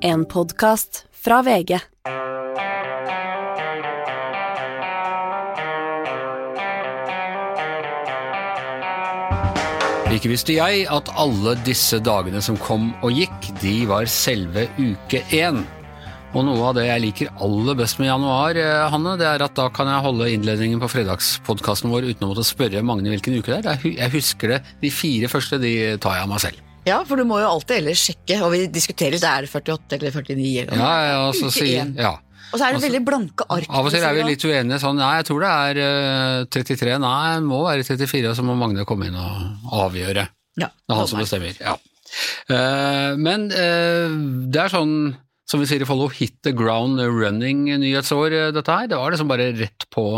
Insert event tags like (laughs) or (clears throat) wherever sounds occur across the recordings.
En podkast fra VG. Ikke visste jeg at alle disse dagene som kom og gikk, de var selve uke én. Og noe av det jeg liker aller best med januar, eh, Hanne, det er at da kan jeg holde innledningen på fredagspodkasten vår uten å måtte spørre Magne hvilken uke det er. Jeg husker det. De fire første de tar jeg av meg selv. Ja, for du må jo alltid ellers sjekke, og vi diskuterer det er det 48 eller 49 eller. Ja, ja, og så sier ja. Og så er det Altså, veldig blanke ark. Av og til er vi litt uenige sånn, nei, jeg tror det er eh, 33, nei, det må være 34, og så må Magne komme inn og avgjøre. Ja, Det er han som bestemmer, ja. Eh, men eh, det er sånn, som vi sier i Follow, hit the ground running nyhetsår, eh, dette her. Det var liksom bare rett på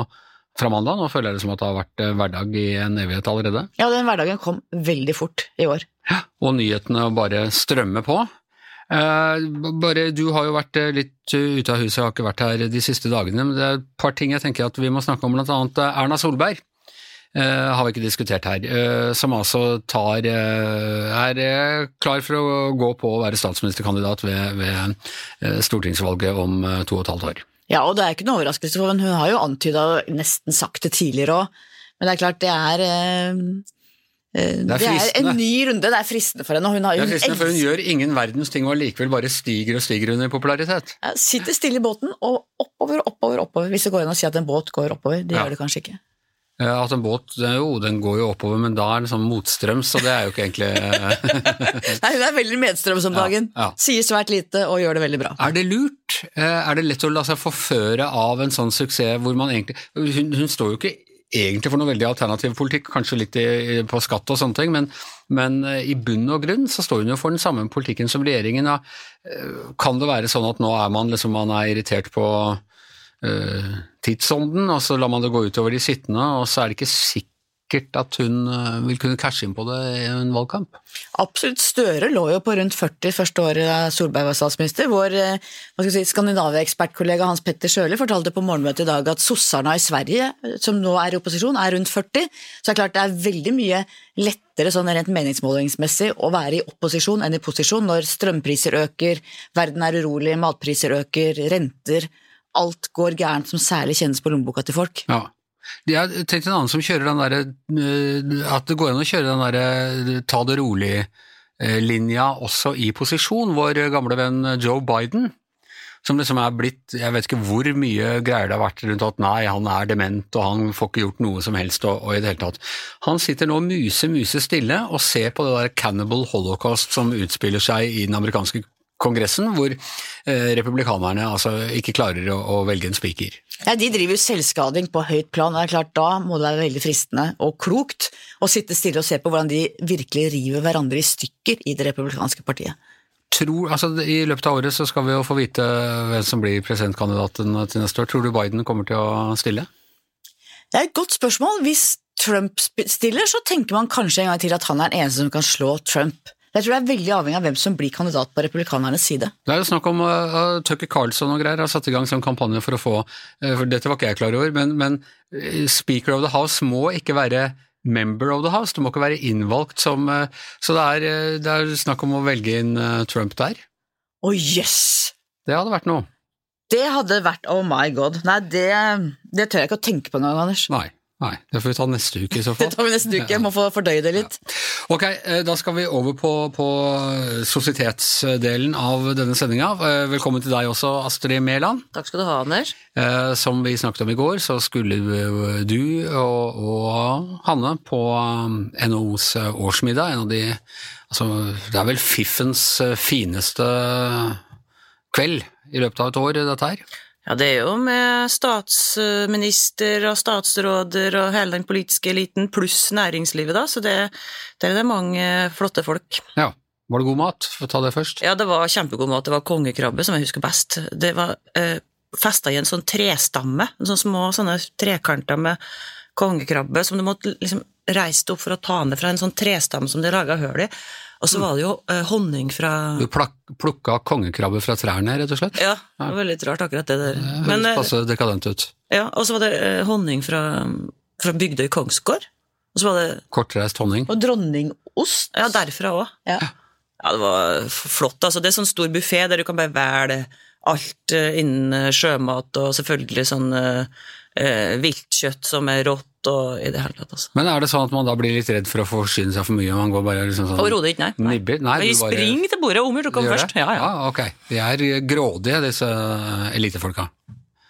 fra mandag. Nå føler jeg det som at det har vært eh, hverdag i en evighet allerede. ja, den hverdagen kom veldig fort i år. Og nyhetene bare strømmer på. Eh, bare, du har jo vært eh, litt eh, ute av huset, jeg har ikke vært her de siste dagene, men det er et par ting jeg tenker at vi må snakke om, blant annet Erna Solberg. eh, har vi ikke diskutert her, eh, som altså tar eh, er klar for å gå på å være statsministerkandidat ved, ved stortingsvalget om to og et halvt år. Ja, og det er ikke noe overraskelse, for hun har jo antyda, nesten sagt det tidligere òg, men det er klart det er eh, er, Det er en ny runde, det er fristende for henne. Hun, har, Det hun er fristende, for hun gjør ingen verdens ting og allikevel bare stiger og stiger under popularitet. ja, sitter stille i båten og oppover, oppover, oppover. Hvis det går an å si at en båt går oppover. Det Ja. gjør det kanskje ikke. Eh, At en båt, jo, den går jo oppover, men da er den sånn motstrøms, så det er jo ikke egentlig (laughs) Nei, Hun er veldig medstrøms om dagen. ja. Sier svært lite og gjør det veldig bra. Er det lurt? Eh, Er det lett å la seg forføre av en sånn suksess hvor man egentlig Hun, hun står jo ikke egentlig for noe veldig alternativ politikk, kanskje litt i, på skatt og sånne ting, men, men eh, i bunn og grunn så står hun jo for den samme politikken som regjeringen. Eh, Kan det være sånn at nå er man liksom man er irritert på uh, tidsånden, og så lar man det gå utover de sittende, og så er det ikke sikkert at hun eh, vil kunne cashe inn på det i en valgkamp? Absolutt. Støre lå jo på rundt 40 første året Solberg var statsminister. Vår eh, si, Skandinavia-ekspertkollega Hans Petter Sjøli fortalte på morgenmøtet i dag at sossarna i Sverige, som nå er i opposisjon, er rundt 40. Så det er klart det er veldig mye lettere sånn rent meningsmålingsmessig å være i opposisjon enn i posisjon når strømpriser øker, verden er urolig, matpriser øker, renter Alt går gærent som særlig kjennes på lommeboka til folk. Ja. Jeg har tenkt en annen som kjører den derre eh, At det går an å kjøre den derre eh, ta det rolig-linja også i posisjon. Vår gamle venn Joe Biden, som liksom er blitt Jeg vet ikke hvor mye greier det har vært rundt at nei, han er dement og han får ikke gjort noe som helst og, og i det hele tatt. Han sitter nå muse, muse stille og ser på det der cannibal holocaust som utspiller seg i den amerikanske kongressen, hvor eh, republikanerne altså ikke klarer å, å velge en spiker. Ja, De driver selvskading på høyt plan, og det er klart da må det være veldig fristende og klokt å sitte stille og se på hvordan de virkelig river hverandre i stykker i det republikanske partiet. tror, altså I løpet av året så skal vi jo få vite hvem som blir presidentkandidaten til neste år. Tror du Biden kommer til å stille? Det er et godt spørsmål. Hvis Trump stiller, så tenker man kanskje en gang til at han er den eneste som kan slå Trump. Jeg tror det er veldig avhengig av hvem som blir kandidat på republikanernes side. Det er jo snakk om uh, Tucker Carlson og greier har satt i gang sånn kampanje for å få uh, for Dette var ikke jeg klar over, men, men Speaker of the House må ikke være member of the House, du må ikke være innvalgt som uh, Så det er, det er snakk om å velge inn uh, Trump der. Å jøss! Det hadde vært noe. Det hadde vært oh my god. Nei, det, det tør jeg ikke å tenke på engang, Anders. Nei. Nei, det får vi ta neste uke i så (laughs) fall. Det tar vi neste uke. Jeg må få fordøye det litt. Ok, eh, da skal vi over på, på sosietetsdelen av denne sendinga. Eh, Velkommen til deg også, Astrid Mæland. Takk skal du ha, Anders. Eh, Som vi snakket om i går, så skulle eh, du og, og Hanne på eh, NHOs årsmiddag. En av de altså, Det er vel fiffens eh, fineste kveld i løpet av et år, dette her. Ja, det er jo med statsminister og statsråder og hele den politiske eliten, pluss næringslivet, da, så det, det er det mange flotte folk. Ja. Var det god mat? Få ta det først. Ja, det var kjempegod mat. Det var kongekrabbe, som jeg husker best. Det var eh, festa i en sånn trestamme, en sånn små sånne trekanter med kongekrabbe som du måtte liksom reise deg opp for å ta ned fra en sånn trestamme som de laga hull i. Og så var det jo eh, honning fra Du plukka kongekrabbe fra trærne, rett og slett? Ja, det var veldig rart akkurat det der. Det Men, høres eh, passe dekadent ut. Ja, og så var det eh, honning fra, fra Bygdøy Kongsgård. Og så var det Kortreist honning. Og dronningost. Ja, derfra òg. Ja. Ja, det var flott. Altså, det er sånn stor buffé der du kan bare velge alt eh, innen eh, sjømat, og selvfølgelig sånn eh, eh, viltkjøtt som er rått, og i det hele tatt, altså. Men er det sånn at man da blir litt redd for å forsyne seg for mye? Man går bare liksom sånn Overhodet ikke, nei. Nibber? Nei, Vi du bare- springer til bordet, om Du kommer først. Ja, ja. Ah, ok. De er grådige, disse elitefolka.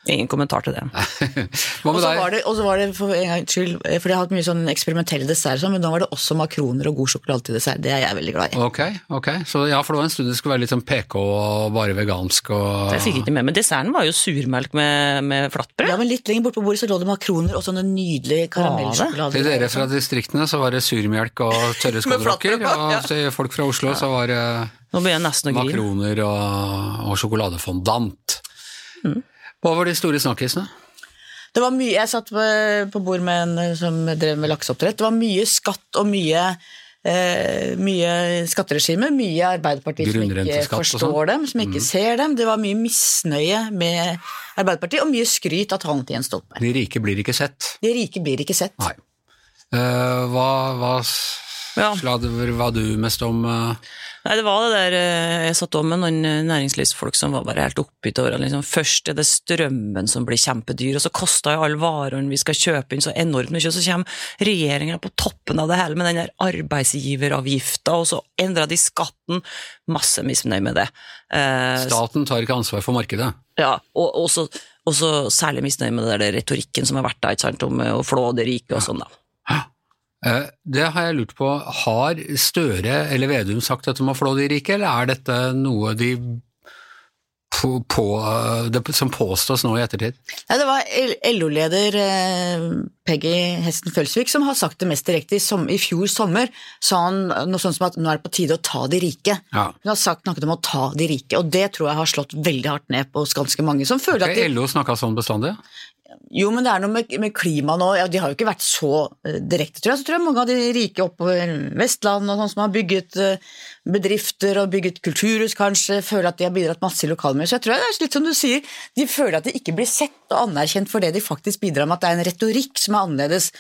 Ingen kommentar til det. Hva Og med så deg? var det, og så var det for en gangs skyld, for jeg har hatt mye sånn eksperimentelle desserter, men nå var det også makroner og god sjokolade til dessert. Det er jeg veldig glad i. Ok, ok. Så ja, for det var en stund det skulle være litt sånn PK og bare vegansk og Jeg fikk ikke med, men desserten var jo surmelk med, med flatbrød. Ja, men litt lenger bort på bordet så lå det makroner og sånne nydelige karamellsjokolader. Til dere fra distriktene så var det surmelk og tørre (laughs) flatbrød og ja. til folk fra Oslo så var det makroner og, og sjokoladefondant. Mm. Hva var de store snakkisene? Det var mye, Jeg satt på, bord med en eh, som drev med lakseoppdrett. Det var mye skatt og mye, eh, mye skatteregime. Mye Arbeiderpartiet som ikke forstår sånn? dem, som ikke ser dem. Det var mye misnøye med Arbeiderpartiet, og mye skryt av talen til Jens Stoltenberg. De rike blir ikke sett. De rike blir ikke sett. Nei. Uh, hva hva s- Ja. sladver var du mest om? eh? Nei, det var det der eh, Jeg satt om med noen eh, næringslivsfolk som var bare helt oppgitt over at liksom, først er det strømmen som blir kjempedyr, og så koster jo alle varene vi skal kjøpe inn så enormt mye, og så kommer regjeringa på toppen av det hele med den der arbeidsgiveravgifta, og så endrer de skatten. Masse misnøye med det. Eh, Staten tar ikke ansvar for markedet. ja, og og så og så særlig misnøye med det retorikken som har vært der, om eh, å flå det rike og sånn, da. Eh, Det har jeg lurt på, har Støre eller Vedum sagt at de må flå de rike, eller er dette noe de på, på, det, som påstås nå i ettertid? Ja, det var LO-leder eh, Peggy Hesten Følsvik som har sagt det mest direkte. I, som, I fjor sommer sa han noe sånt som at nå er det på tide å ta de rike. Ja. Hun har sagt noe om å ta de rike, og det tror jeg har slått veldig hardt ned på hos ganske mange som føler at de, LO snakka sånn bestandig? Jo, men det er noe med, med klima nå. Ja, de har jo ikke vært så eh, direkte, tror jeg. Så tror jeg mange av de rike oppover Vestland og sånn som har bygget eh, bedrifter og bygget kulturhus, kanskje, føler at de har bidratt masse i lokalmiljøet. Så jeg tror det er litt som du sier, de føler at de ikke blir sett og anerkjent for det de faktisk bidrar med, at det er en retorikk som er annerledes.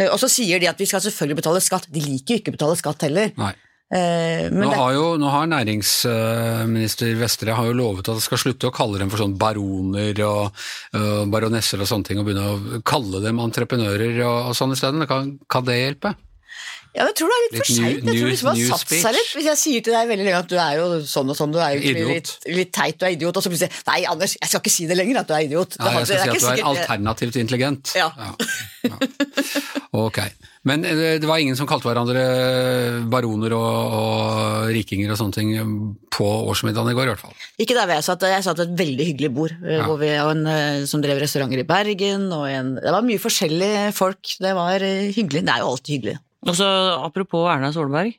Eh, Og så sier de at vi skal selvfølgelig betale skatt. De liker jo ikke å betale skatt heller. Nei. Eh, Men Nå har jo nå har næringsminister Vestre har jo lovet at han skal slutte å kalle dem for sånn baroner og øh, baronesser og sånne ting, og begynne å kalle dem entreprenører og, og sånn isteden. Kan, kan det hjelpe? ja, jeg tror det er litt, Litt for seint. Jeg tror liksom det har satt speech. seg litt. Hvis jeg sier til deg veldig lenge at du er jo sånn og sånn, du er jo litt, litt teit, du er idiot, og så plutselig Nei, Anders, jeg skal ikke si det lenger, at du er idiot. Ja, jeg skal det si at du er alternativt intelligent. Ja. ja. Ok. Men eh, det var ingen som kalte hverandre baroner og, og rikinger og sånne ting på årsmiddagen i går, i hvert fall. Ikke der hvor jeg satt, jeg satt ved et veldig hyggelig bord, eh, Ja. hvor vi og en eh, som drev restauranter i Bergen, og en Det var mye forskjellige folk, det var hyggelig. Det er jo alltid hyggelig. Og så apropos Erna Solberg.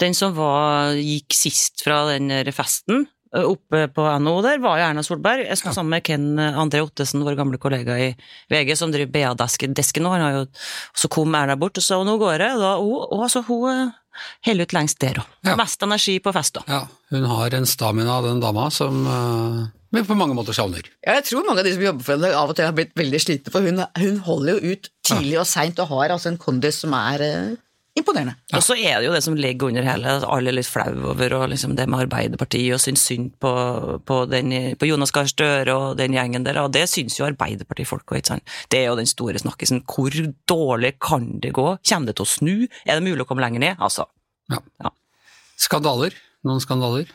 Den som var, gikk sist fra den festen oppe på NHO der, var jo Erna Solberg. Jeg sto Ja. sammen med Ken André Ottesen, vår gamle kollega i VG, som driver BA-desken nå. Han har jo, så kom Erna bort og sa nå går jeg. Og da, og, og altså, hun holder ut lengst der òg. Ja. Mest energi på fest, da. Ja, hun har en stamina, den dama, som uh, vi på mange måter savner. Ja, jeg tror mange av de som jobber for henne av og til har blitt veldig slitne, for hun, hun holder jo ut tidlig og seint og har altså en kondis som er eh, imponerende. Og så er det jo det som ligger under hele, at alle er litt flau over og liksom det med Arbeiderpartiet og syns synd på, på, den, på Jonas Gahr Støre og den gjengen der, og det syns jo Arbeiderpartifolk òg, ikke sant. Det er jo den store snakkisen. Hvor dårlig kan det gå? Kommer det til å snu? Er det mulig å komme lenger ned? Altså. Ja. Ja. Skandaler? Noen skandaler?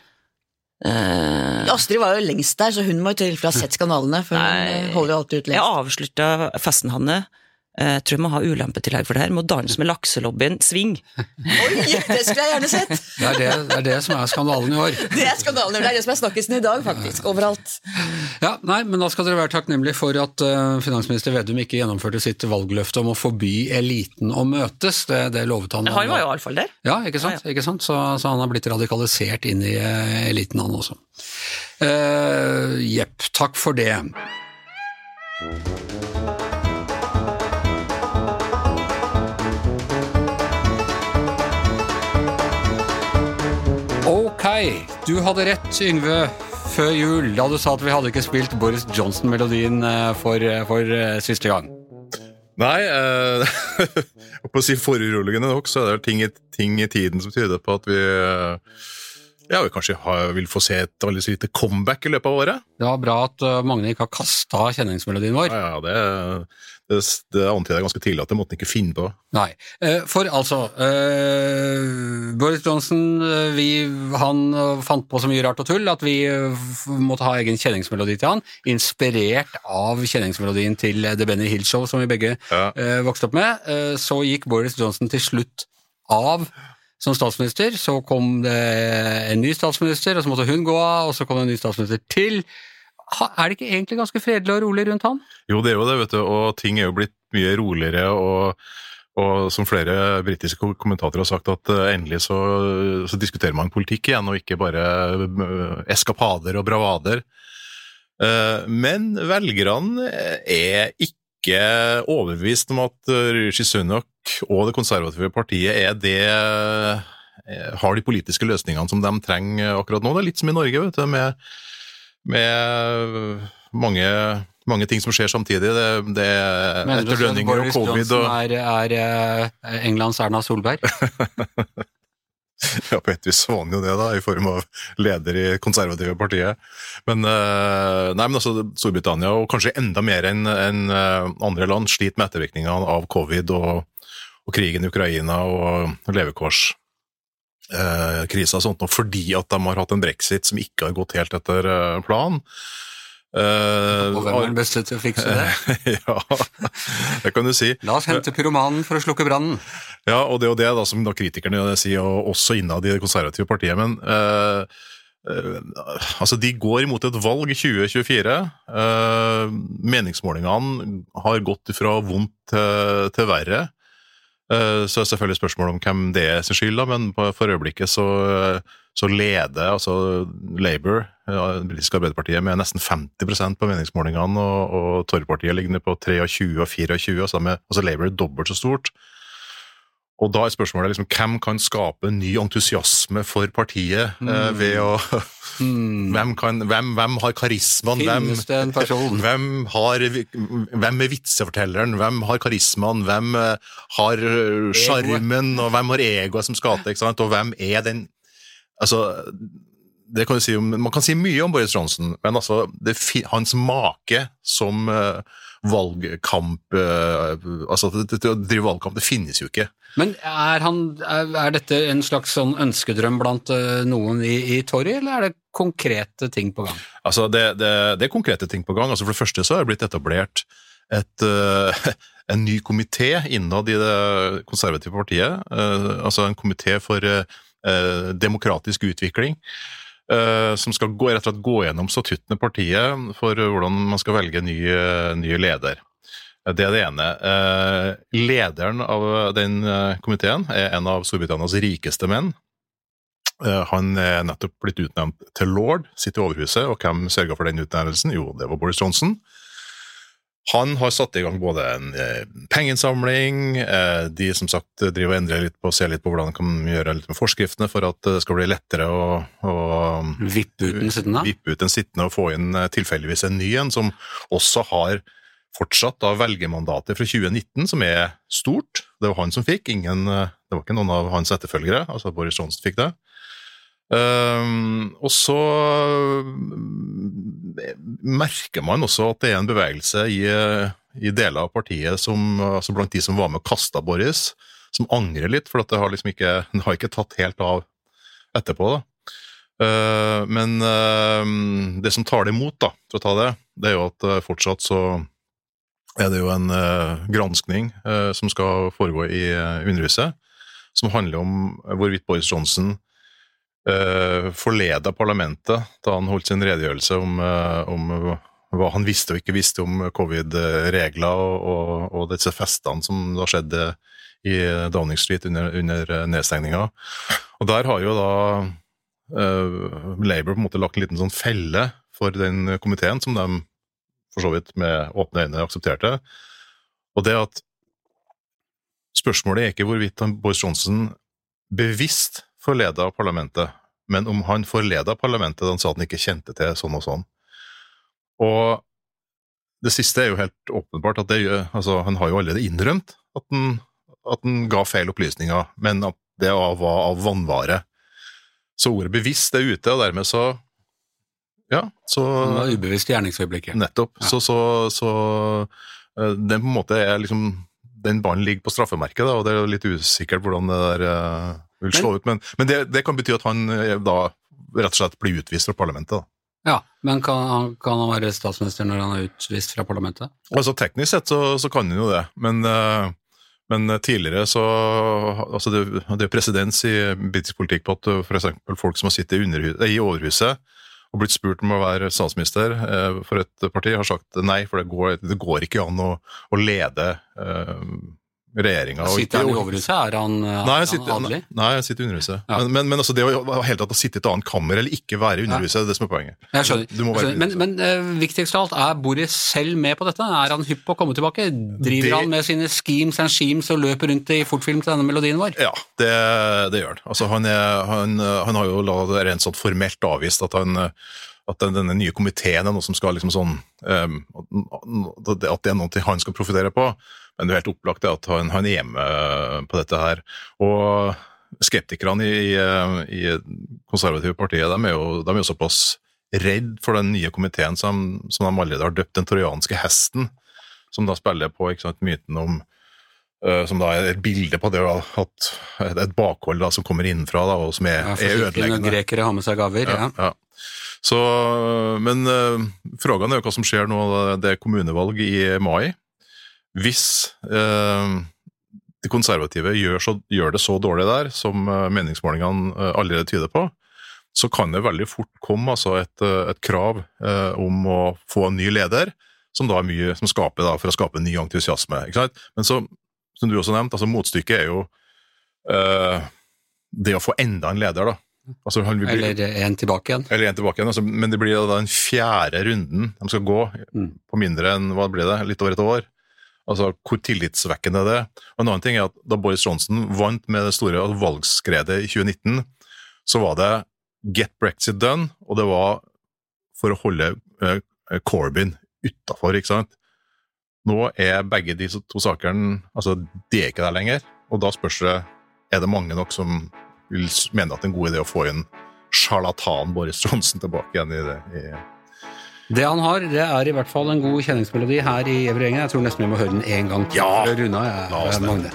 Uh, Astrid var jo lengst der, så hun må jo til for å ha sett skandalene, for Nei. hun holder jo alltid ut jeg lengst. avslutta festen, Hanne. Eh, Jeg tror jeg må ha ulempetillegg for det her. Må danse med lakselobbyen Sving. (laughs) Oi, det skulle jeg gjerne sett! Det er det, det er det som er skandalen i år. (laughs) Det er skandalen, det er det som er snakkisen i dag, faktisk. Overalt. Ja, nei, men da skal dere være takknemlige for at eh, finansminister Vedum ikke gjennomførte sitt valgløfte om å forby eliten å møtes. Det, det lovet han. Han var jo iallfall der. Ja, ikke sant? Ikke sant? Så, så han har blitt radikalisert inn i eh, eliten, han også. Eh, Jepp, takk for det. Ok, du hadde rett, Yngve, før jul, da du sa at vi hadde ikke spilt Boris Johnson-melodien eh, for, for eh, siste gang. Nei, eh, (laughs) på å si foruroligende nok, så er det ting ting i tiden som tyder på at vi, eh, ja, vi kanskje har, vil få se et veldig lite comeback i løpet av året. Det var bra at Magne ikke har kasta kjenningsmelodien vår. Ja, ja, det, det, antyder ganske tidlig at det måtte han ikke finne på. Nei. Eh, For altså uh, Boris Johnson eh, vi, han fant på så mye rart og tull at vi måtte ha egen kjenningsmelodi til han, inspirert av kjenningsmelodien til The Benny Hill Show, som vi begge Ja. uh, vokste opp med. Uh, så gikk Boris Johnson til slutt av som statsminister. Så kom det en ny statsminister, og så måtte hun gå av, og så kom det en ny statsminister til. Er det ikke egentlig ganske fredelig og rolig rundt han? Jo, det er jo det, vet du, og ting er jo blitt mye roligere, og, og som flere britiske ko- kommentatorer har sagt, at eh, endelig så, så diskuterer man politikk igjen, og ikke bare eh, eskapader og bravader. Eh, Men velgerne er ikke overbevist om at Rishi Sunak og det konservative partiet er det har de politiske løsningene som de trenger akkurat nå. Det er litt som i Norge, vet du, med, med mange, mange ting som skjer samtidig. Det, det er at etterdønninger og covid og er, er eh, Englands Erna Solberg? (laughs) Ja, på et vis var han jo det, da, i form av leder i konservative partiet. Men, eh, nei, men altså, Storbritannia, og kanskje enda mer enn enn, eh, andre land, sliter med ettervirkningene av covid og, og krigen i Ukraina og levekårskrisa og sånt, fordi at de har hatt en brexit som ikke har gått helt etter eh, planen. Uh, Og hvem er den beste til å fikse det? (laughs) ja, det kan du si. La oss hente pyromanen for å slukke brannen. Ja, og det er jo det da, som da kritikerne sier, og også innad i det konservative partiet. Men uh, uh, altså, de går imot et valg i 2024. Eh, meningsmålingene har gått fra vondt til, til verre. Eh, så er det selvfølgelig spørsmål om hvem det er sin skyld, da, men for øyeblikket så, så leder altså Labour, ja, det britiske arbeiderpartiet, med nesten 50% på meningsmålingene, og, og Torpartiet ligger på 23 og 24, så med, altså Labour er dobbelt så stort. Og da er spørsmålet liksom, hvem kan skape ny entusiasme for partiet eh, ved å hvem, kan, hvem, hvem har karismaen? Hvem, (laughs) hvem, har, hvem er vitsefortelleren? Hvem har karismaen? Hvem eh, har eh, sjarmen? Og hvem har egoet som skal til? Og hvem er den Altså, det kan du si om, Man kan si mye om Boris Johnson, men altså, det, hans make som eh, valgkamp eh, Altså, det, det, å drive valgkamp, det finnes jo ikke. Men er, han, er, dette en slags sånn ønskedrøm blant eh, noen i, i Torry, eller er det konkrete ting på gang? Altså, det, det, det er konkrete ting på gang. Altså, for det første så er det blitt etablert et, uh, en ny komité innad i det konservative partiet. altså en komité for demokratisk utvikling. Eh, som skal gå, rett og slett gå gjennom statuttene i partiet for eh, hvordan man skal velge ny, eh, ny leder. Det er det ene. Eh, lederen av den eh, komiteen er en av Storbritannias rikeste menn. Eh, Han er nettopp blitt utnevnt til lord, sitter i Overhuset, og hvem sørga for den utnevnelsen? Jo, det var Boris Johnson. Han har satt i gang både en eh, pengeinnsamling, eh, de som sagt driver og endrer litt på, ser litt på hvordan de kan gjøre litt med forskriftene for at det skal bli lettere å, å Vippe ut den sittende? vippe ut den sittende og få inn eh, tilfeldigvis en ny en, som også har fortsatt da velgermandatet fra 2019, som er stort. Det var han som fikk, ingen, eh, det var ikke noen av hans etterfølgere, altså Boris Johnson fikk det. Um, og så eh, merker man også at det er en bevegelse i, eh, i deler av partiet, som, altså blant de som var med og kasta Boris, som angrer litt, for at det har liksom ikke, (laughs) det har ikke tatt helt av etterpå. da. Uh, men uh, det som tar det imot, da, for å ta det, det er jo at uh, fortsatt så er det jo en uh, granskning eh, som skal foregå i Underhuset, som handler om hvorvidt Boris Johnson uh, forleda parlamentet da han holdt sin redegjørelse om, eh, om hva han visste og ikke visste om covid-regler og, og, og disse festene som da skjedde i Downing Street under, under nedstengninga. Og der har jo da uh, Labour på en måte lagt en liten sånn felle for den komiteen, som de for så vidt med åpne øyne aksepterte. Og det at Spørsmålet er ikke hvorvidt Boris Johnson bevisst forleda parlamentet, men om han forleda parlamentet da han sa at han ikke kjente til sånn og sånn. Og det siste er jo helt åpenbart at det, altså, han har jo allerede innrømt at han, at han ga feil opplysninger, men at det var av vannvare. så ordet bevisst er ute, og dermed så Ja, så Det var ubevisst i gjerningsøyeblikket. Nettopp. Ja. Så, så, så eh, den på en måte er liksom Den ballen ligger på straffemerket, da, og det er litt usikkert hvordan det der eh, vil slå ut. Men, men det, det kan bety at han eh, da rett og slett blir utvist fra parlamentet. da. Ja, Men kan han, kan han være statsminister når han er utvist fra parlamentet? Altså Teknisk sett så, så kan han jo det, men, eh, men tidligere så altså Det, det er presedens i britisk politikk på at f.eks. folk som har sittet i, eh, i Overhuset og blitt spurt om å være statsminister eh, for et parti, har sagt nei, for det går, det går ikke an å, å lede eh, regjeringa. Sitter han i overhuset? Er han, er Nei, han jeg sitter, adelig? nei, jeg sitter i Underhuset. Ja. Men, men, men altså det å helt tatt å sitte i et annet kammer eller ikke være i Underhuset, det er det som er poenget. Jeg skjønner. Jeg skjønner. Men, men uh, viktigst av alt, er Boris selv med på dette? Er han hypp på å komme tilbake? Driver Det- han med sine schemes and schemes og løper rundt i fortfilm til denne melodien vår? Ja, det, det gjør han. Altså, han, er, han, han har jo la det rent sånn formelt avvist at, han, at den, denne nye komiteen er noe som skal liksom sånn um, At det er noe han skal profitere på. Men det er helt opplagt at han, han er med på dette her. Og skeptikerne i, i, i konservative partiet de er, jo, de er jo såpass redd for den nye komiteen som, som de allerede har døpt den trojanske hesten, som da spiller på sant, myten om eh, som da er et bilde på det at et bakhold da, som kommer innenfra da, og som er, Ja, er ødeleggende. grekere har med seg gaver. Ja. Ja, ja. Så, men uh, er jo hva som skjer nå, det er kommunevalg i mai. Hvis eh, de konservative gjør, så, gjør det så dårlig der, som eh, meningsmålingene eh, allerede tyder på, så kan det veldig fort komme altså, et, eh, et krav eh, om å få en ny leder, som da er mye som skaper da, for å skape ny entusiasme. Men så, som du også nevnte, altså, motstykket er jo eh, det å få enda en leder, da. Altså, bli, Eller en tilbake igjen. eller en tilbake igjen, altså, men det blir da den fjerde runden de skal gå, Mm. på mindre enn hva blir det, litt over et år. Altså, Hvor tillitsvekkende det er. Og En annen ting er at da Boris Johnson vant med det store valgskredet i 2019, så var det get Brexit done, og det var for å holde eh, Corbyn utafor, ikke sant. Nå er begge de to sakene altså, de er ikke der lenger, og da spørs det er det mange nok som vil mene at det er en god idé å få inn sjarlatan Boris Johnson tilbake igjen i det. I, Det han har, det er i hvert fall en god kjenningsmelodi her i Evergjengen. Jeg tror nesten vi må høre den én gang Ja! Runa, jeg, La oss det. Magne.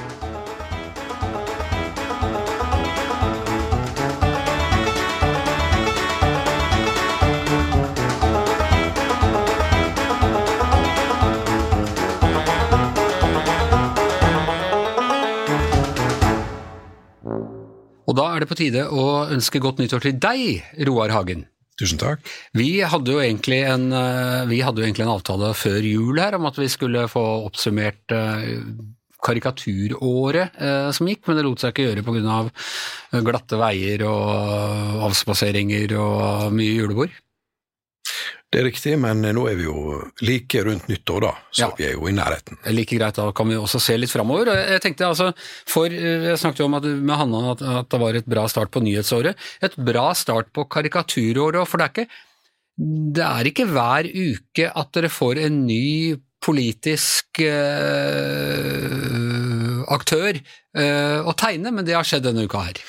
Og da er det på tide å ønske godt nyttår til deg, Roar Hagen. Tusen takk. Vi hadde jo egentlig en, eh, hadde jo egentlig en avtale før jul her om at vi skulle få oppsummert eh, karikaturåret eh, som gikk, men det lot seg ikke gjøre pga. glatte veier og avspaseringer og mye julebord. Det er riktig, men nå er vi jo like rundt nyttår, da, så Ja. vi er jo i nærheten. Det er Like greit, da kan vi også se litt framover. Jeg tenkte altså, for eh, Jeg snakket jo om at, med Hanna at, at det var et bra start på nyhetsåret. Et bra start på karikaturåret, for det er ikke det er ikke hver uke at dere får en ny politisk eh, aktør eh, å tegne, men det har skjedd denne uka her.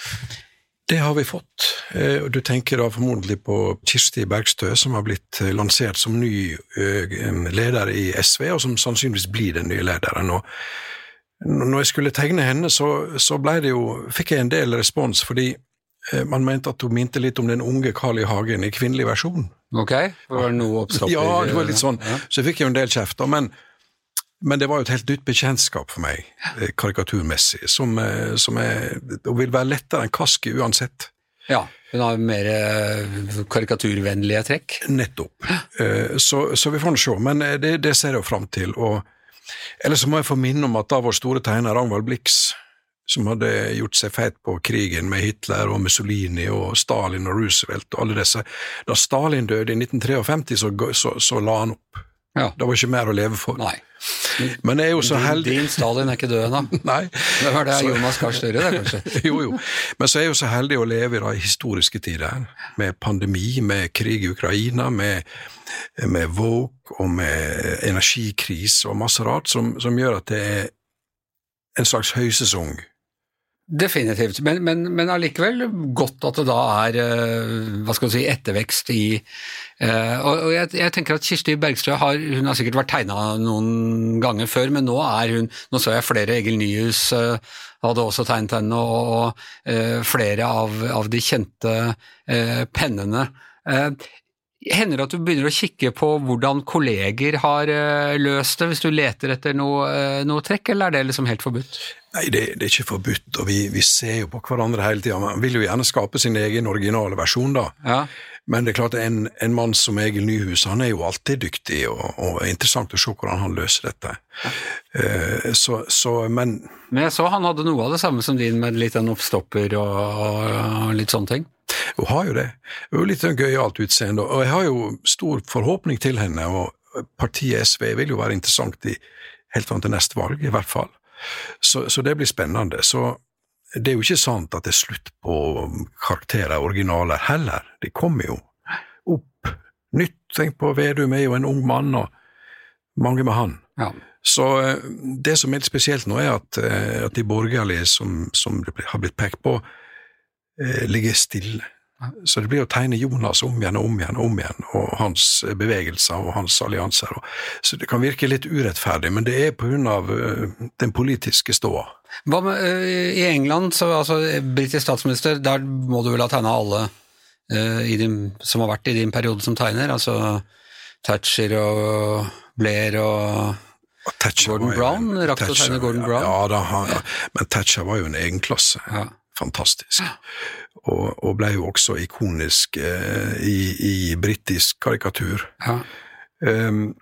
Det har vi fått. Eh, Du tenker da formodentlig på Kirsti Bergstø, som har blitt eh, lansert som ny eh, leder i SV, og som sannsynligvis blir den nye lederen. Og når jeg skulle tegne henne, så, så det jo, fikk jeg en del respons, fordi man mente at hun minte litt om den unge Carl I. Hagen i kvinnelig versjon. Ok? Var det noe oppstopper? (laughs) Ja, det var litt sånn. Så jeg fikk jo en del kjeft, men, men det var jo et helt nytt bekjentskap for meg, eh, karikaturmessig, som, eh, som er, vil være lettere enn Kaski uansett. ja. Hun har mer eh, karikaturvennlige trekk. Nettopp. Så, så vi får nå se, men det, det ser jeg jo fram til. Og, eller så må jeg få minne om at da vår store tegner Ragnvald Blix, som hadde gjort seg feit på krigen med Hitler og Mussolini og Stalin og Roosevelt og alle disse, da Stalin døde i 1953, så, så, så la han opp. Ja. Det var ikke mer å leve for. Nei. Men jeg er jo så heldig din Stalin er ikke død ennå. (laughs) Nei. Det var det Så- Jonas Gahr Støre, det, kanskje. (laughs) jo, jo. Men så er jeg jo så heldig å leve i de historiske tider, med pandemi, med krig i Ukraina, med, med Vogue og med energikrise og masse rart, som, som gjør at det er en slags høysesong Definitivt, men, men, men allikevel godt at det da er eh, hva skal si, ettervekst i eh, Og, jeg, jeg, tenker at Kirsti Bergstø har, hun har sikkert vært tegna noen ganger før, men nå er hun Nå så jeg flere Egil Nyhus uh, hadde også tegnet henne, og, og flere av, av, de kjente pennene. Hender det at du begynner å kikke på hvordan kolleger har løst det, hvis du leter etter noe, noe trekk, eller er det liksom helt forbudt? Nei, det, det, er ikke forbudt, og vi, vi, ser jo på hverandre hele tida. Man vil jo gjerne skape sin egen originale versjon, da. Ja. Men det er klart, en, en mann som Egil Nyhus, han er jo alltid dyktig, og, og interessant å se hvordan han løser dette. Ja. Uh, så, så, men Men jeg så han hadde noe av det samme som din, med litt en oppstopper og, og litt sånne ting? Hun har jo det. Hun er litt sånn gøyalt utseende, og jeg har jo stor forhåpning til henne. og Partiet SV vil jo være interessant i, helt fram til neste valg, i hvert fall. Så, så, det blir spennende. Så det er jo ikke sant at det er slutt på karakterer, originaler, heller. De kommer jo opp nytt. Tenk på Vedum er jo en ung mann, og mange med han. Ja. Så eh, det som er litt spesielt nå, er at, eh, at de borgerlige som, som har blitt pekt på, eh, ligger stille. Så det blir å tegne Jonas om igjen og om igjen og om igjen, og hans bevegelser og hans allianser. Så det kan virke litt urettferdig, men det er av uh, den politiske ståa. Hva med uh, i England, så altså britisk statsminister, der må du vel ha tegna alle uh, din, som har vært i din periode som tegner? Altså Thatcher og Blair og Thatcher Gordon Brown? Rakk du å tegne Gordon Brown? Ja, da, han, men Thatcher var jo en egen klasse. Ja. Fantastisk. Ja og, og ble jo også ikonisk eh, i, i britisk karikatur. Ja. Um,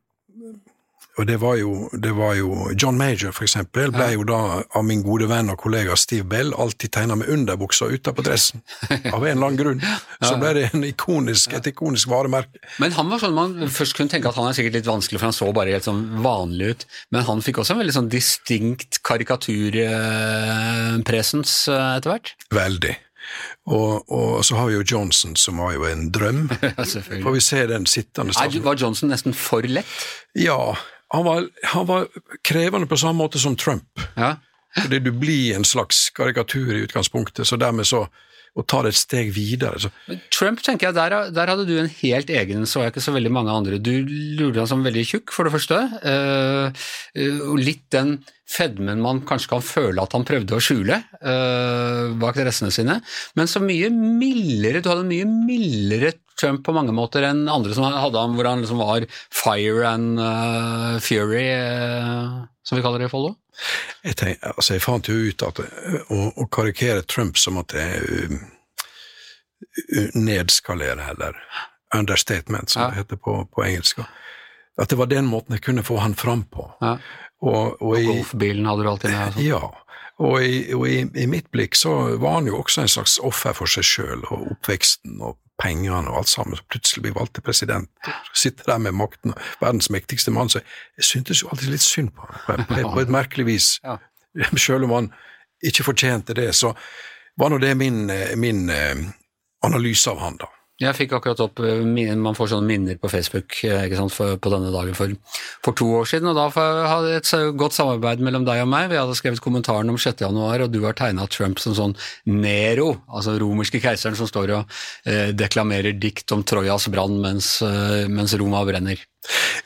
og det var, jo, det var, jo, John Major, for eksempel, ble ja. jo da av min gode venn og kollega Steve Bell alltid tegna med underbuksa utapå dressen. Av en eller annen grunn. (laughs) Så ble det ikonisk, et ikonisk varemerke. Men han var sånn man først kunne tenke at han er sikkert litt vanskelig, for han så bare helt sånn vanlig ut. Men han fikk også en veldig sånn distinkt karikaturpresens eh, etter hvert? Veldig. Og, og, så har vi jo Johnson, som var jo en drøm. (laughs) ja, Får vi se den sittende statsministeren. Var Johnson nesten for lett? Ja. Han var, han var krevende på samme måte som Trump. Ja. Fordi du blir en slags karikatur i utgangspunktet, så dermed så og tar et steg videre. Trump, tenker jeg, der, der, hadde du en helt egen, så jeg ikke så veldig mange andre. Du lurte ham som veldig tjukk, for det første. Uh, uh, litt den fedmen man kanskje kan føle at han prøvde å skjule uh, bak dressene sine, men så mye mildere. Du hadde mye mildere Trump på mange måter enn andre som hadde ham, hvor han liksom var fire and fury, som vi kaller det i Follo. Jeg, altså jeg fant jo ut at å, å karikere Trump som at det er um, nedskalere, eller understatement, som ja. det heter på, på, engelsk. At det var den måten jeg kunne få han fram på. Ja. Og, og, og golfbilen hadde du alltid med? Altså. Ja, og, i, og i, i, mitt blikk så var han jo også en slags offer for seg sjøl og oppveksten og pengene og alt sammen, så plutselig blir valgt til president, og sitter der med makten, verdens mektigste mann, så jeg syntes jo alltid litt synd på ham, på, på, et merkelig vis. Ja. Selv om han ikke fortjente det, så var nå det min, min eh, analyse av han, da. Jeg fikk akkurat opp eh, Man får sånne minner på Facebook eh, sant, for, på denne dagen for, for, to år siden, og da hadde jeg et godt samarbeid mellom deg og meg. Vi hadde skrevet kommentaren om 6. januar, og du har tegna Trump som sånn Nero, altså romerske keiseren som står og eh, deklamerer dikt om Trojas brann mens, eh, mens, Roma brenner.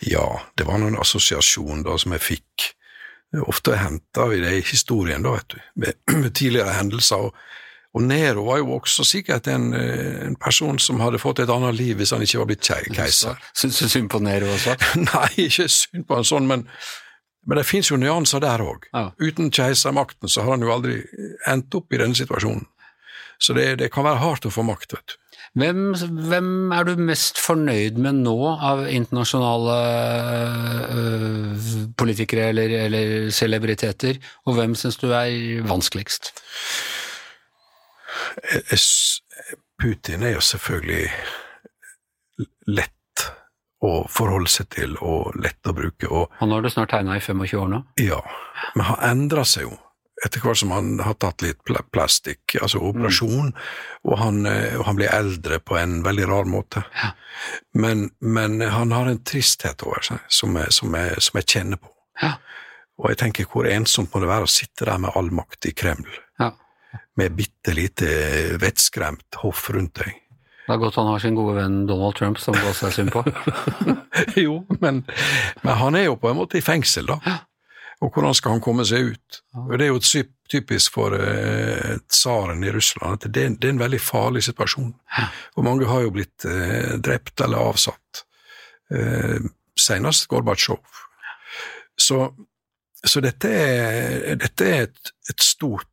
Ja, det var noen assosiasjon da som jeg fikk. Ofte henta vi det i historien, da, vet du, med, (clears throat) med tidligere hendelser. og og Nero var jo også sikkert en, eh, en, person som hadde fått et annet liv hvis han ikke var blitt keiser. Syns du synd på Nero også? (laughs) Nei, ikke synd på han sånn, men, men det fins jo nyanser der òg. Ja. Uten keisermakten så har han jo aldri endt opp i denne situasjonen. Så det, det kan være hardt å få makt, vet du. Hvem, hvem, er du mest fornøyd med nå av internasjonale øh, politikere eller, eller, celebriteter, og hvem syns du er vanskeligst? Putin er jo selvfølgelig lett å forholde seg til og lett å bruke. Og, han har det snart tegna i 25 år nå? Ja, men han endra seg jo etter hvert som han har tatt litt plastikk, altså operasjon, mm. og, han, og, han, blir eldre på en veldig rar måte. Ja. Men, men, han har en tristhet over seg som jeg, som jeg, som jeg kjenner på. Ja. Og jeg tenker hvor ensomt må det være å sitte der med all makt i Kreml. Ja. Med bitte lite vettskremt hoff rundt deg. Det er godt han har sin gode venn Donald Trump som går seg er synd på. (laughs) jo, men, men, han er jo på en måte i fengsel, da. Og hvordan skal han komme seg ut? Og Det er jo typisk for uh, tsaren i Russland at det, det, er en veldig farlig situasjon. Og mange har jo blitt uh, drept eller avsatt. Uh, senest Gorbatsjov. Så, så dette er, dette er et, et stort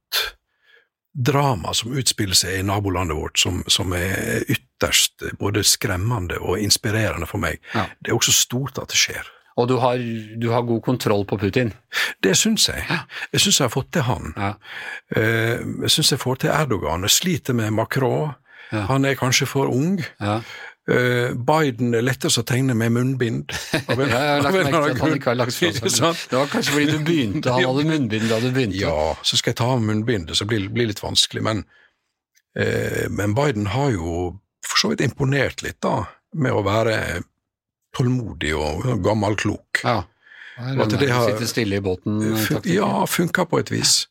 drama som utspiller seg i nabolandet vårt, som, som er ytterst både skremmende og inspirerende for meg. Ja. Det er også stort at det skjer. Og du har, du har god kontroll på Putin? Det syns jeg. Jeg syns jeg har fått til han. Ja. Eh, jeg syns jeg får til Erdogan. Jeg sliter med Macron. Han er kanskje for ung. Uh, Biden er lettest å tegne med munnbind. (laughs) Av en, han ikke har lagt (laughs) fra seg Det var kanskje fordi du begynte, han hadde munnbind da du begynte. Ja, så skal jeg ta av munnbindet, så blir det litt vanskelig. Men, eh, men, Biden har jo for så vidt imponert litt, da, med å være tålmodig og gammel klok. Ja. Sitte stille i båten? Fun ja, funka på et vis.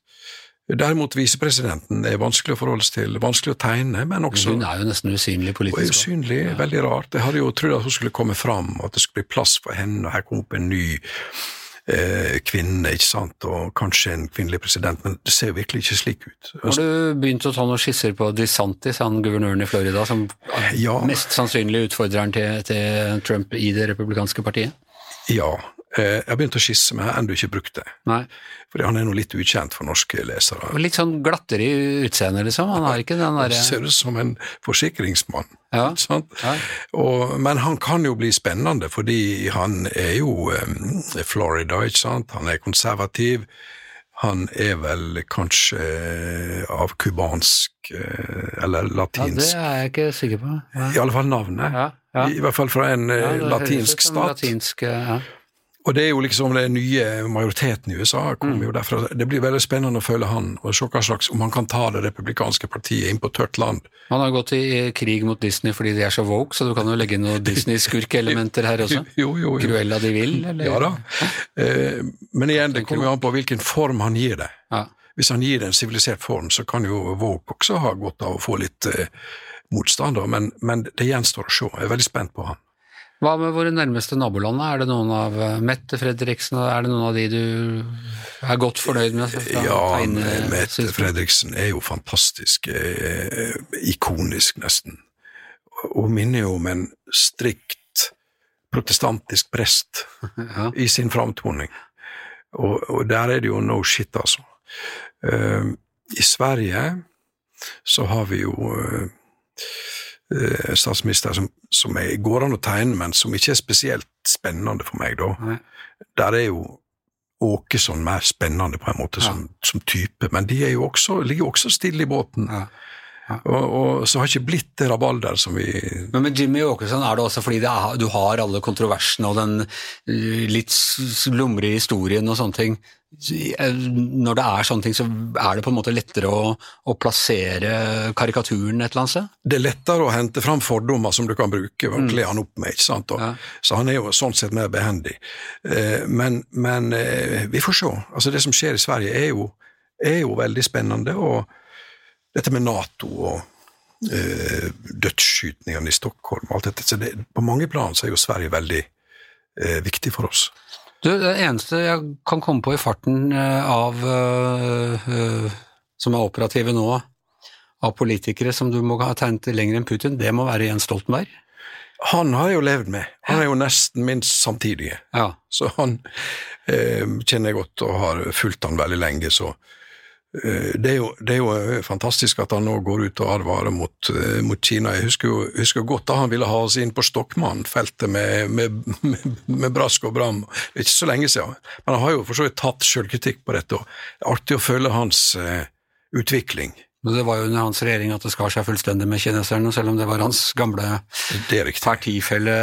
Derimot visepresidenten er vanskelig å forholde seg til, vanskelig å tegne, men også Hun er jo nesten usynlig politisk. Usynlig, ja. veldig rart. Jeg hadde jo trodd at hun skulle komme fram, at det skulle bli plass for henne, og her kom opp en ny eh, kvinne, ikke sant, og kanskje en kvinnelig president, men det ser jo virkelig ikke slik ut. Har du begynt å ta noen skisser på DeSantis, han guvernøren i Florida, som ja. mest sannsynlig utfordreren til, til Trump i det republikanske partiet? Ja, Eh, jeg begynte å skisse, men jeg har ennå ikke brukt det. Nei. Fordi han er noe litt ukjent for norske lesere. Og litt sånn glattere i utseendet, liksom? Han har ikke den derre ser ut som en forsikringsmann. Ja. ja. Og, men han kan jo bli spennende, fordi han er jo um, Florida, ikke sant. Han er konservativ. Han er vel kanskje uh, av cubansk uh, eller latinsk Ja, Det er jeg ikke sikker på. Ja. I alle fall navnet. Ja, ja. I, hvert fall fra en uh, latinsk stat. Latinsk, ja. Og det er jo liksom den nye majoriteten i USA kommer mm. jo derfra. Det blir veldig spennende å følge han, og se hva slags, om han kan ta det republikanske partiet inn på tørt land. Han har gått i krig mot Disney fordi de er så woke, så du kan jo legge inn noen Disney-skurkelementer her også? (laughs) jo, jo, jo. Cruella de Vil, eller? Ja da. Eh, men igjen, det kommer jo an på hvilken form han gir det. Ja. Hvis han gir det en sivilisert form, så kan jo woke også ha godt av å få litt eh, motstand, men, men det gjenstår å se. Jeg er veldig spent på han. Hva med våre nærmeste naboland? Er det noen av eh, Mette Fredriksen, er det noen av de du er godt fornøyd med? Ja, Mette Fredriksen er jo fantastisk, eh, ikonisk nesten. Hun minner jo om en strikt protestantisk prest (laughs) ja. i sin framtoning. Og, og, der er det jo no shit, altså. I Sverige så har vi jo Eh, statsminister som, som er, går an å tegne, men som ikke er spesielt spennende for meg, da. Nei. Der er jo Åkesson mer spennende på en måte ja. som, som, type, men de jo også, ligger jo også stille i båten. Ja. Og, og, så har ikke blitt det rabalder som vi Men med Jimmy Åkesson er det også fordi det er, du har alle kontroversene og den eh, litt slumrige historien og sånne ting. Når det er sånne ting, så er det på en måte lettere å, å plassere karikaturen et eller annet sted? Det er lettere å hente fram fordommer som du kan bruke og mm. kle han opp med. ikke sant? Og, ja. Så han er jo sånn sett mer behendig. Eh, men, men eh, vi får se. Altså Det som skjer i Sverige er jo, er jo veldig spennende. og dette med Nato og eh, dødsskytningene i Stockholm og alt dette. Så det, på mange plan så er jo Sverige veldig eh, viktig for oss. Du, det eneste jeg kan komme på i farten av av uh, som er operative nå, av politikere som du må ha tegnet lenger enn Putin, det må være Jens Stoltenberg? Han har jeg jo levd med. Han er jo nesten minst samtidige. Ja. Så han eh, kjenner jeg godt og har fulgt han veldig lenge, så Eh, det er, jo, det er, jo, eh, fantastisk at han nå går ut og advarer mot, eh, mot Kina. Jeg husker jo husker godt da han ville ha oss inn på Stokmann-feltet med, med, med, med, brask og bram. Det er ikke så lenge siden. Men han har jo for så vidt tatt sjølkritikk på dette. og Det artig å følge hans uh, utvikling. Det var jo under hans regjering at det skar seg fullstendig med kineserne, selv om det var hans gamle partifelle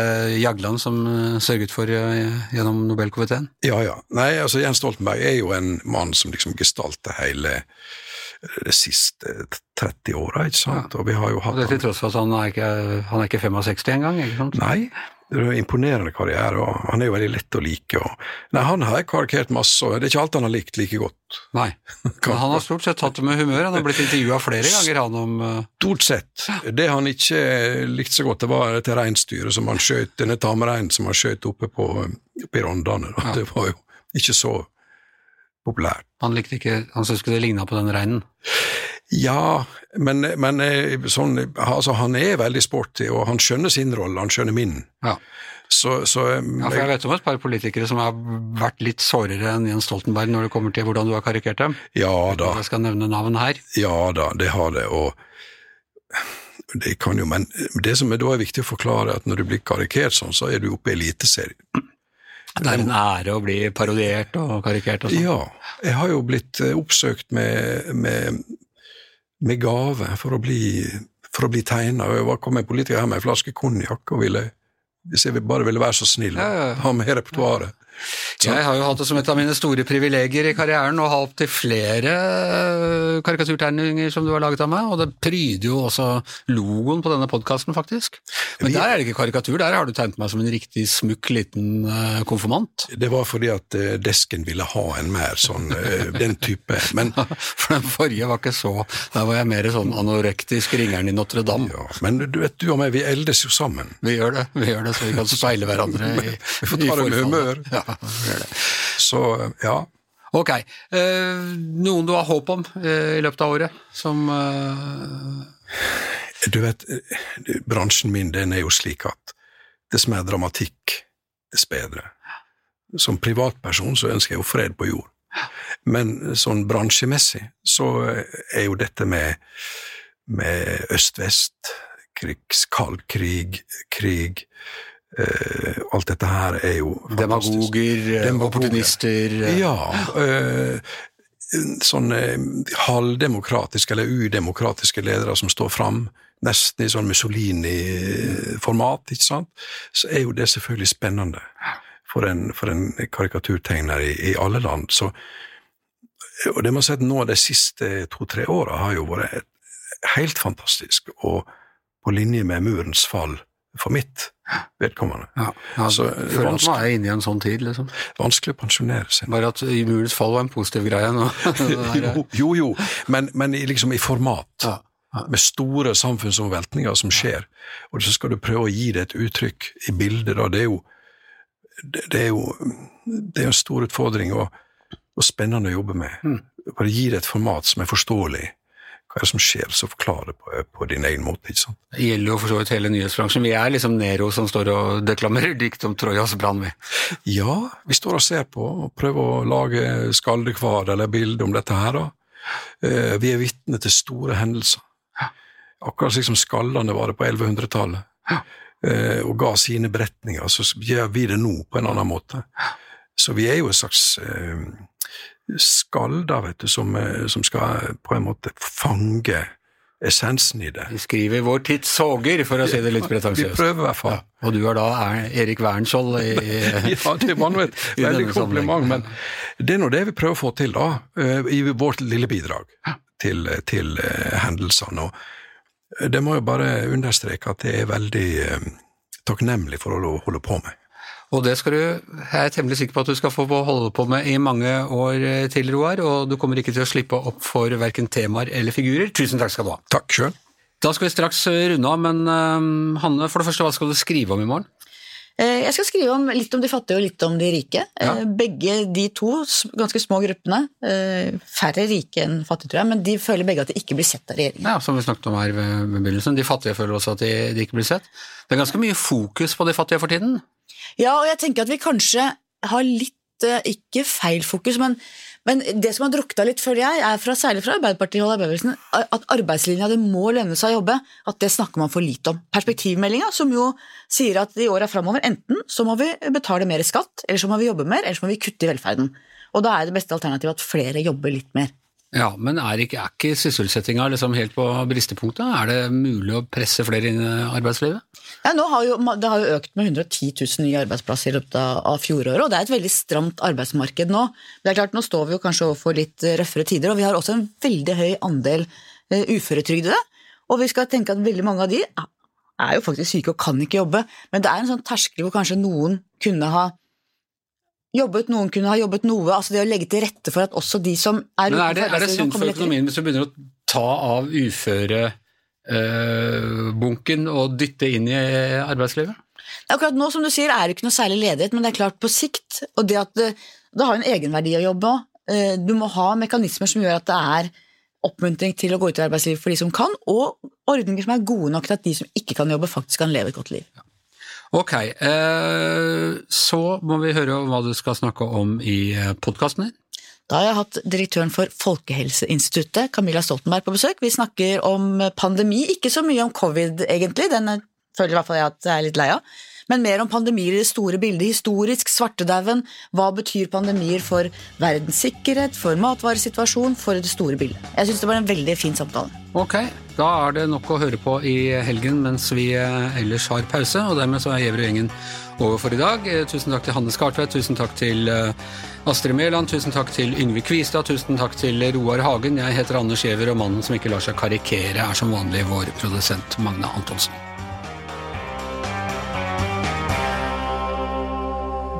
Jagland som eh, sørget for uh, gjennom Nobelkomiteen. Ja, ja. Nei, altså Jens Stoltenberg er jo en mann som liksom gestalter hele eh, de siste 30 åra, ikke sant. Ja. Og vi har jo hatt og Det til tross for at han er ikke, han er ikke 65 engang, ikke sant? Nei, imponerende karriere, og han er jo veldig lett å like. Og, nei, Han har jeg karikert masse, og det er ikke alt han har likt like godt. Nei. (laughs) Men han har stort sett tatt det med humør. Han har blitt intervjua flere ganger, han om eh, Stort sett. Det han ikke likte så godt, det var dette reinsdyret som han skjøt, denne tamreinen som han skjøt oppe på, oppe i Rondane. da. Ja. Det var jo ikke så populært. Han likte ikke Han syntes ikke det ligna på den reinen. Ja, men, men eh, sånn, altså, han er veldig sporty, og han skjønner sin rolle, han skjønner min. Ja. Så, så eh, Ja, for jeg vet om et par politikere som har vært litt sårere enn Jens Stoltenberg når det kommer til hvordan du har karikert dem. ja da. Jeg skal nevne navn her. Ja da, det har det, og det kan jo, men det som er da er viktig å forklare, er at når du blir karikert sånn, så er du oppe i eliteserien. Det er en ære å bli parodiert og karikert og sånn. Ja, jeg har jo blitt eh, oppsøkt med, med, med gave for å bli, for å bli tegna. Var- kom en politiker her med en flaske konjakk og ville hvis jeg bare ville være så snill ja. ha med repertoaret. Jeg har jo hatt det som et av mine store privilegier i karrieren å ha opptil flere øh, karikaturtegninger som du har laget av meg, og det pryder jo også logoen på denne podkasten, faktisk. Men der er det ikke karikatur, der har du tegnet meg som en riktig smukk liten øh, konfirmant. Det var fordi at eh, desken ville ha en mer sånn den type. Men, (laughs) For den forrige var ikke så Der var jeg mer sånn anorektisk ringeren i Notre-Dame. ja, men du vet, du og meg, vi eldes jo sammen. Vi gjør det, vi gjør det, så vi kan speile hverandre i, (laughs) Vi får i ta det med humør. Ja. Så ja. Ok. eh, noen du har håp om eh, i løpet av året, som eh, Du vet, bransjen min den er jo slik at dess mer dramatikk, dess bedre. Som privatperson så ønsker jeg jo fred på jord. Men sånn bransjemessig så er jo dette med, med øst-vest, kald krig, krig eh, Alt dette her er jo fantastisk. Demagoger, Demagoger. opportunister eh, Ja. Uh, eh, halvdemokratiske eller udemokratiske ledere som står fram, nesten i sånn Mussolini-format, ikke sant, så er jo det selvfølgelig spennende for en, for en karikaturtegner i, i alle land. Så, og det må jeg si at nå de siste to-tre åra har jo vært helt fantastisk, og på linje med murens fall for mitt vedkommende. Ja, ja, Så, jeg føler at vanskelig- inne i en sånn tid, liksom. Vanskelig å pensjonere seg. Bare at i murens fall var en positiv greie nå. (laughs) Jo, jo, jo. men, men i- liksom i format. Ja, ja. Med store samfunnsomveltninger som skjer, og så skal du prøve å gi det et uttrykk i bildet. Da. Det er jo det, det er jo det er en stor utfordring og, og spennende å jobbe med. Mm. Bare gi det et format som er forståelig. Hva er det som skjer, så forklar det på, på din egen måte. ikke sant? Det gjelder jo for så vidt hele nyhetsbransjen. Vi er liksom Nero som står og deklamerer (laughs) dikt om Trojas brann, vi. Ja, vi står og ser på og prøver å lage skaldekvad eller bilde om dette her. da. Eh, Vi er vitne til store hendelser. Akkurat slik som skaldene var det på 1100-tallet, eh, og ga sine beretninger, så gjør vi det nå på en annen måte. Så vi er jo en slags eh, skalder, vet du, som, eh, som skal på en måte fange essensen i det. Vi skriver vår tids soger, for å si det litt Vi prøver i hvert fall. Ja, og du er da er Erik Wernskjold i (laughs) Ja, det var nå et veldig kompliment, men det er nå det vi prøver å få til, da, eh, i vårt lille bidrag til, til eh, hendelsene. Og det må jeg bare understreke at det er veldig eh, takknemlig for å holde på med. Og det skal du, jeg er temmelig sikker på at du skal få holde på med i mange år eh, til, Roar, og du kommer ikke til å slippe opp for verken temaer eller figurer. Tusen takk skal du ha. Takk sjøl. Da skal vi straks eh, runde av, men eh, Hanne, for det første, hva skal du skrive om i morgen? Eh, Jeg skal skrive om, litt om de fattige og litt om de rike. Ja. Eh, Begge de to ganske små gruppene, eh, færre rike enn fattige, tror jeg, men de føler begge at de ikke blir sett av regjeringen. Ja, Som vi snakket om her ved begynnelsen, de fattige føler også at de, de ikke blir sett. Det er ganske mye fokus på de fattige for tiden. Ja, og jeg tenker at vi kanskje har litt, eh, ikke feil fokus, men, men det som har drukta litt, føler jeg, er fra, særlig fra Arbeiderpartiet og arbeiderbevegelsen, at arbeidslinja, det må lønne seg å jobbe, at det snakker man for lite om. Perspektivmeldinga, som jo sier at i åra framover, enten så må vi betale mer skatt, eller så må vi jobbe mer, eller så må vi kutte i velferden. Og da er det beste alternativet at flere jobber litt mer. Ja, Men er ikke, er ikke sysselsettinga liksom helt på bristepunktet? Er det mulig å presse flere inn i arbeidslivet? Ja, har jo, det har jo økt med 110 000 nye arbeidsplasser i løpet av, fjoråret, og det er et veldig stramt arbeidsmarked nå. Det er klart, Nå står vi jo kanskje overfor litt røffere tider, og vi har også en veldig høy andel eh, uføretrygdede. Og vi skal tenke at veldig mange av de er jo faktisk syke og kan ikke jobbe, men det er en sånn terskel hvor kanskje noen kunne ha jobbet, noen kunne ha jobbet noe, altså det å legge til rette for at også de som er Men er det, er det sunt for økonomien hvis du begynner å ta av uførebunken og dytte inn i arbeidslivet? Akkurat nå, som du sier, er det ikke noe særlig ledighet, men det er klart på sikt, og det at det, det har en egenverdi å jobbe òg. Du må ha mekanismer som gjør at det er oppmuntring til å gå ut i arbeidslivet for de som kan, og ordninger som er gode nok til at de som ikke kan jobbe, faktisk kan leve et godt liv. Ok, eh, så må vi høre hva du skal snakke om i podkasten din. Da har jeg hatt direktøren for Folkehelseinstituttet, Camilla Stoltenberg, på besøk. Vi snakker om pandemi, ikke så mye om covid, egentlig, den er- føler i hvert fall jeg at jeg er litt lei av, men mer om pandemier i det store bildet. Historisk, svartedauden, hva betyr pandemier for verdens sikkerhet, for matvaresituasjonen, for det store bildet. Jeg syns det var en veldig fin samtale. Ok, da er det nok å høre på i helgen mens vi eh, ellers har pause, og dermed så er Gjevrud-gjengen over for i dag. Eh, Tusen takk til Hanne Skartvedt, tusen takk til eh, Astrid Mæland, tusen takk til Yngve Kvistad, tusen takk til Roar Hagen. Jeg heter Anders Giæver, og mannen som ikke lar seg karikere, er som vanlig vår produsent Magne Antonsen.